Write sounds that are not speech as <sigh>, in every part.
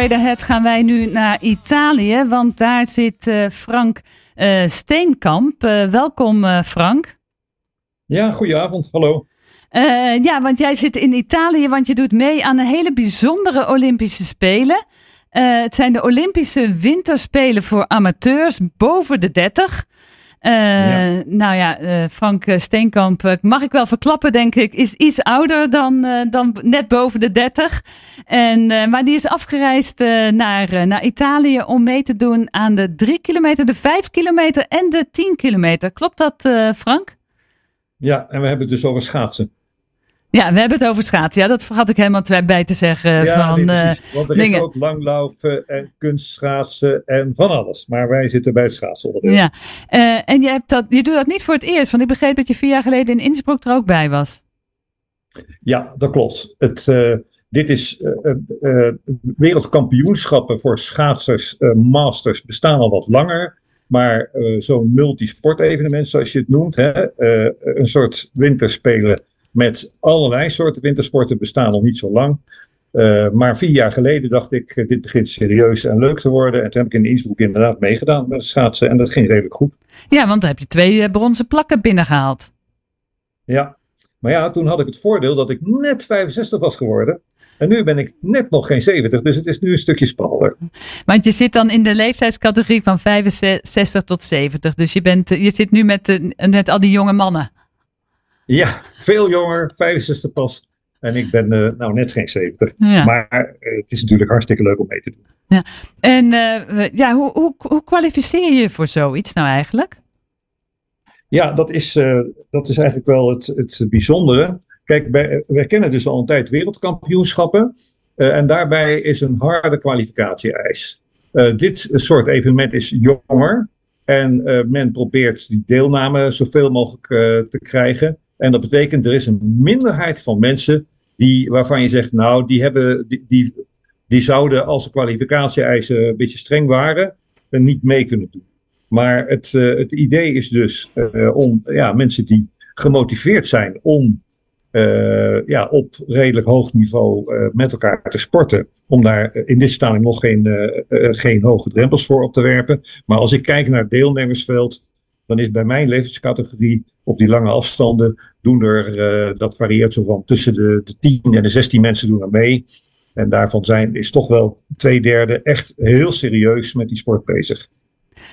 Radiohead gaan wij nu naar Italië, want daar zit uh, Frank uh, Steenkamp. Uh, welkom Frank. Ja, goedenavond. Hallo. ja, want jij zit in Italië, want je doet mee aan een hele bijzondere Olympische Spelen. het zijn de Olympische Winterspelen voor amateurs boven de 30. Uh, Nou ja, uh, Frank Steenkamp, uh, mag ik wel verklappen, denk ik, is iets ouder dan, dan net boven de 30. En, maar die is afgereisd naar, naar Italië om mee te doen aan de 3 kilometer, de 5 kilometer en de 10 kilometer. Klopt dat, Frank? Ja, en we hebben het dus over schaatsen. Ja, we hebben het over schaatsen. Ja, dat vergat ik helemaal bij te zeggen. Ja, van, nee, Want er is ook langlaufen en kunstschaatsen en van alles. Maar wij zitten bij het schaatsonderdeel. Ja, uh, en je, hebt dat, je doet dat niet voor het eerst. Want ik begreep dat je vier jaar geleden in Innsbruck er ook bij was. Ja, dat klopt. Het, uh, dit is uh, wereldkampioenschappen voor schaatsers, masters, bestaan al wat langer. Maar zo'n multisport-evenement, zoals je het noemt, hè, een soort winterspelen met allerlei soorten wintersporten bestaan nog niet zo lang. Uh, maar vier jaar geleden dacht ik, uh, dit begint serieus en leuk te worden. En toen heb ik in Innsbruck inderdaad meegedaan met schaatsen. En dat ging redelijk goed. Ja, want dan heb je twee uh, bronzen plakken binnengehaald. Ja, maar ja, toen had ik het voordeel dat ik net 65 was geworden. En nu ben ik net nog geen 70, dus het is nu een stukje spannender. Want je zit dan in de leeftijdscategorie van 65 tot 70. Dus je, bent, je zit nu met, met al die jonge mannen. Ja, veel jonger, 65 pas. En ik ben uh, nou net geen 70. Maar uh, het is natuurlijk hartstikke leuk om mee te doen. Ja. En uh, ja, hoe, hoe, hoe kwalificeer je voor zoiets nou eigenlijk? Ja, dat is, dat is eigenlijk wel het, het bijzondere. Kijk, wij, wij kennen dus al een tijd wereldkampioenschappen. en daarbij is een harde kwalificatie-eis. dit soort evenement is jonger. En men probeert die deelname zoveel mogelijk te krijgen. En dat betekent, er is een minderheid van mensen die, waarvan je zegt, nou, die, hebben, die, die, die zouden als de kwalificatie-eisen een beetje streng waren, niet mee kunnen doen. Maar het, uh, het idee is dus uh, om ja, mensen die gemotiveerd zijn om uh, ja, op redelijk hoog niveau met elkaar te sporten, om daar in dit stadium nog geen, geen hoge drempels voor op te werpen. Maar als ik kijk naar het deelnemersveld, dan is bij mijn levenscategorie op die lange afstanden doen er, uh, dat varieert zo van tussen de, de 10 en de 16 mensen doen er mee. En daarvan zijn, is toch wel twee derde echt heel serieus met die sport bezig.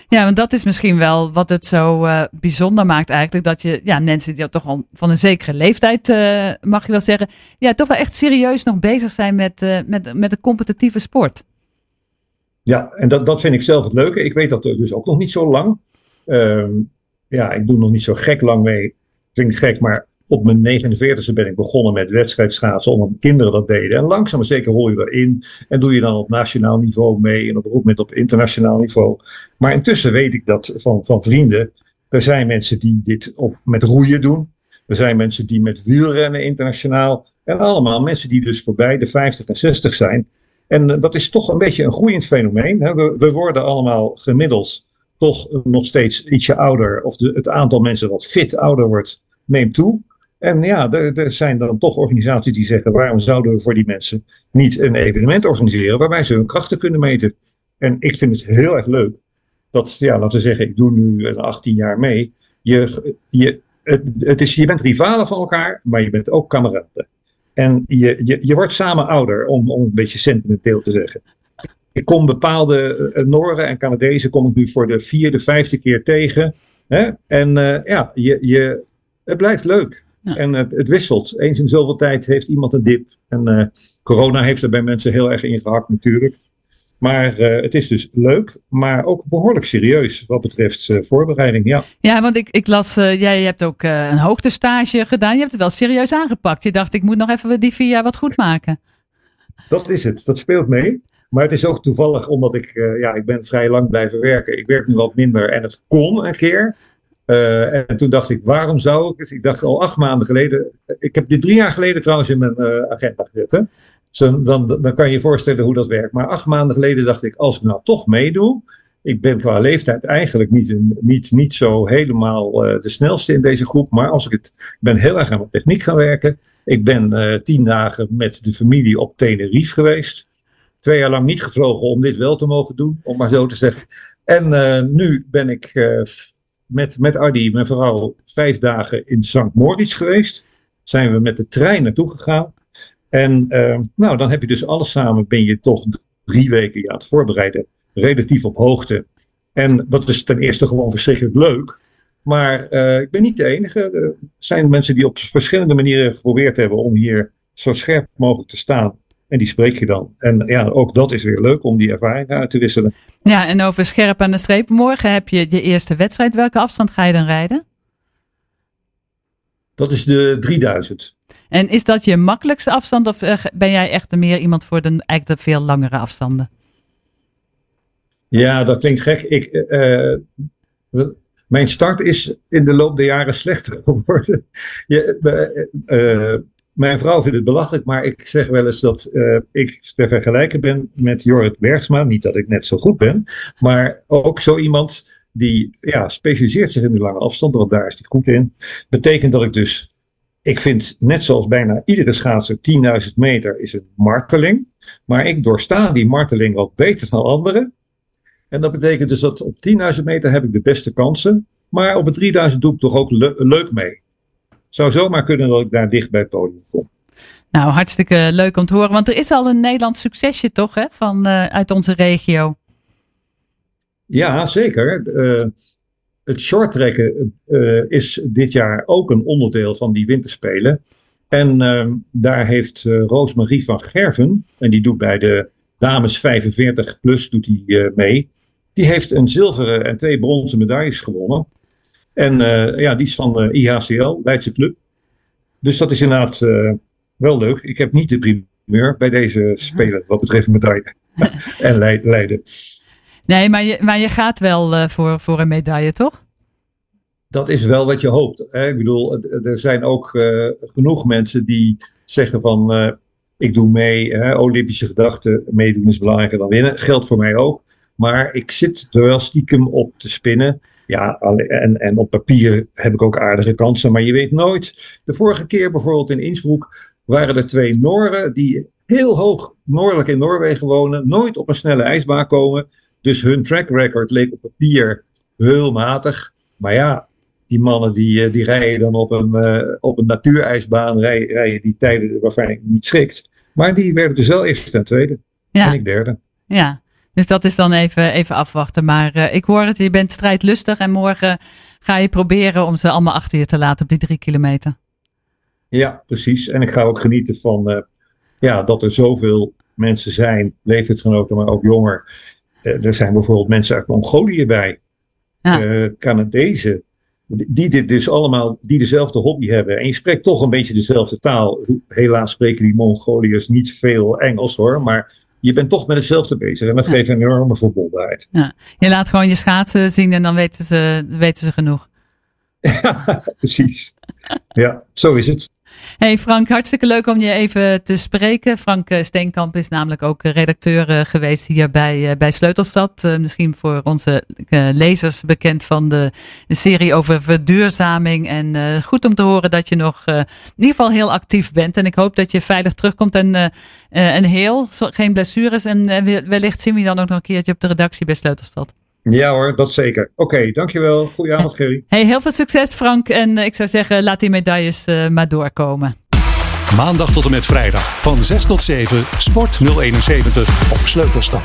Ja, want dat is misschien wel wat het zo uh, bijzonder maakt eigenlijk. Dat je ja, mensen die toch al van een zekere leeftijd, uh, mag je wel zeggen, ja, toch wel echt serieus nog bezig zijn met, uh, met, met de competitieve sport. Ja, en dat, dat vind ik zelf het leuke. Ik weet dat dus ook nog niet zo lang. Ehm, ja, ik doe nog niet zo gek lang mee. Klinkt gek, maar op mijn 49e ben ik begonnen met wedstrijdschaatsen, omdat kinderen dat deden. En langzaam maar zeker rol je erin en doe je dan op nationaal niveau mee en op een moment op internationaal niveau. Maar intussen weet ik dat van, van vrienden, er zijn mensen die dit op, met roeien doen. Er zijn mensen die met wielrennen internationaal. En allemaal mensen die dus voorbij de 50 en 60 zijn. En eh, dat is toch een beetje een groeiend fenomeen. We, we worden allemaal gemiddeld toch nog steeds ietsje ouder, of de, het aantal mensen wat fit ouder wordt, neemt toe. En ja, er, er, zijn dan toch organisaties die zeggen: waarom zouden we voor die mensen niet een evenement organiseren waarbij ze hun krachten kunnen meten? En ik vind het heel erg leuk dat, ja, laten we zeggen, ik doe nu 18 jaar mee. Je, je, het, het is, je bent rivalen van elkaar, maar je bent ook kameraden. En je, je, je wordt samen ouder, om, om een beetje sentimenteel te zeggen ik kom bepaalde uh, Noren en Canadezen kom ik nu voor de vierde, vijfde keer tegen. Hè? En uh, ja, je, je, het blijft leuk. Ja. En het, het, wisselt. Eens in zoveel tijd heeft iemand een dip. En uh, corona heeft er bij mensen heel erg ingehakt natuurlijk. Maar uh, het is dus leuk, maar ook behoorlijk serieus wat betreft uh, voorbereiding. Ja, ja want ik, ik las, uh, jij hebt ook een hoogtestage gedaan. Je hebt het wel serieus aangepakt. Je dacht, ik moet nog even die vier jaar wat goed maken. Dat is het. Dat speelt mee. Maar het is ook toevallig omdat ik, uh, ja, ik ben vrij lang blijven werken. Ik werk nu wat minder en het kon een keer. Uh, en toen dacht ik, waarom zou ik het? Ik dacht al acht maanden geleden. Ik heb dit drie jaar geleden trouwens in mijn agenda gezet. Dan, dan kan je je voorstellen hoe dat werkt. Maar acht maanden geleden dacht ik, als ik nou toch meedoe. Ik ben qua leeftijd eigenlijk niet, niet, niet zo helemaal de snelste in deze groep. Maar als ik het, ik ben heel erg aan mijn techniek gaan werken. Ik ben tien dagen met de familie op Tenerife geweest. Twee jaar lang niet gevlogen om dit wel te mogen doen, om maar zo te zeggen. En uh, nu ben ik uh, met, met Adi, mijn vrouw, vijf dagen in St. Moritz geweest. Zijn we met de trein naartoe gegaan. En uh, nou, dan heb je dus alles samen, ben je toch drie weken aan het voorbereiden. Relatief op hoogte. En dat is ten eerste gewoon verschrikkelijk leuk. Maar ik ben niet de enige. Er zijn mensen die op verschillende manieren geprobeerd hebben om hier zo scherp mogelijk te staan. En die spreek je dan. En ja, ook dat is weer leuk om die ervaring uit te wisselen. Ja, en over scherp aan de streep. Morgen heb je je eerste wedstrijd. Welke afstand ga je dan rijden? Dat is de 3000. En is dat je makkelijkste afstand of eh, ben jij echt meer iemand voor de, eigenlijk de veel langere afstanden? Ja, dat klinkt gek. Ik, uh, mijn start is in de loop der jaren slechter <laughs> geworden. Je, uh, mijn vrouw vindt het belachelijk, maar ik zeg wel eens dat uh, ik te vergelijken ben met Jorrit Bergsma. Niet dat ik net zo goed ben, maar ook zo iemand die ja, specialiseert zich in de lange afstand, want daar is hij goed in. Betekent dat ik dus, ik vind net zoals bijna iedere schaatser 10.000 meter is een marteling. Maar ik doorsta die marteling wat beter dan anderen. En dat betekent dus dat op 10.000 meter heb ik de beste kansen. Maar op het 3.000 doe ik toch ook le leuk mee zou zomaar kunnen dat ik daar dicht bij het podium kom. Nou, hartstikke leuk om te horen. Want er is al een Nederlands succesje toch, hè, van, uh, uit onze regio? Ja, zeker. Uh, het shorttrekken uh, is dit jaar ook een onderdeel van die winterspelen. En daar heeft Roosmarie van Gerven, en die doet bij de dames 45 plus doet die, mee. Die heeft een zilveren en twee bronzen medailles gewonnen. En uh, ja, die is van de IHCL, Leidse Club. Dus dat is inderdaad uh, wel leuk. Ik heb niet de primeur bij deze spelen wat betreft medaille <laughs> en Leiden. Nee, maar je, maar je gaat wel voor, voor een medaille, toch? Dat is wel wat je hoopt. Hè? Ik bedoel, er zijn ook genoeg mensen die zeggen van ik doe mee, hè? Olympische gedachten, meedoen is belangrijker dan winnen. Geldt voor mij ook. Maar ik zit er wel stiekem op te spinnen. Ja, en, en op papier heb ik ook aardige kansen, maar je weet nooit. De vorige keer bijvoorbeeld in Innsbruck waren er twee Noren die heel hoog noordelijk in Noorwegen wonen, nooit op een snelle ijsbaan komen. Dus hun track record leek op papier heel matig. Maar ja, die mannen die, eh, die rijden dan op een, uh, op een natuurijsbaan, rijden, rijden die tijden waarvan ik niet schrikt. Maar die werden dus wel eerste en tweede. Ja. En ik derde. Ja, dus dat is dan even, even afwachten. Maar uh, ik hoor het, je bent strijdlustig en morgen ga je proberen om ze allemaal achter je te laten op die drie kilometer. Ja, precies. En ik ga ook genieten van uh, ja, dat er zoveel mensen zijn, leeftijdsgenoten, maar ook jonger. Uh, er zijn bijvoorbeeld mensen uit Mongolië bij, ja. Canadezen, die dit dus allemaal, die dezelfde hobby hebben. En je spreekt toch een beetje dezelfde taal. Helaas spreken die Mongoliërs niet veel Engels hoor, maar je bent toch met hetzelfde bezig. En dat geeft een enorme verbondenheid. Ja. Je laat gewoon je schaatsen zien en dan weten ze, weten ze genoeg. <laughs> Precies. Ja, zo is het. Hey Frank, hartstikke leuk om je even te spreken. Frank eh, Steenkamp is namelijk ook redacteur eh, geweest hier bij, eh, bij Sleutelstad. Misschien voor onze lezers bekend van de, de serie over verduurzaming. En goed om te horen dat je nog in ieder geval heel actief bent. En ik hoop dat je veilig terugkomt en, en heel, geen blessures. En wellicht zien we je dan ook nog een keertje op de redactie bij Sleutelstad. Ja hoor, dat zeker. Oké, dankjewel. Goedenavond Gerry. Hey, heel veel succes Frank. En ik zou zeggen, laat die medailles uh, maar doorkomen. Maandag tot en met vrijdag van 6 tot 7, Sport 071 op Sleutelstad.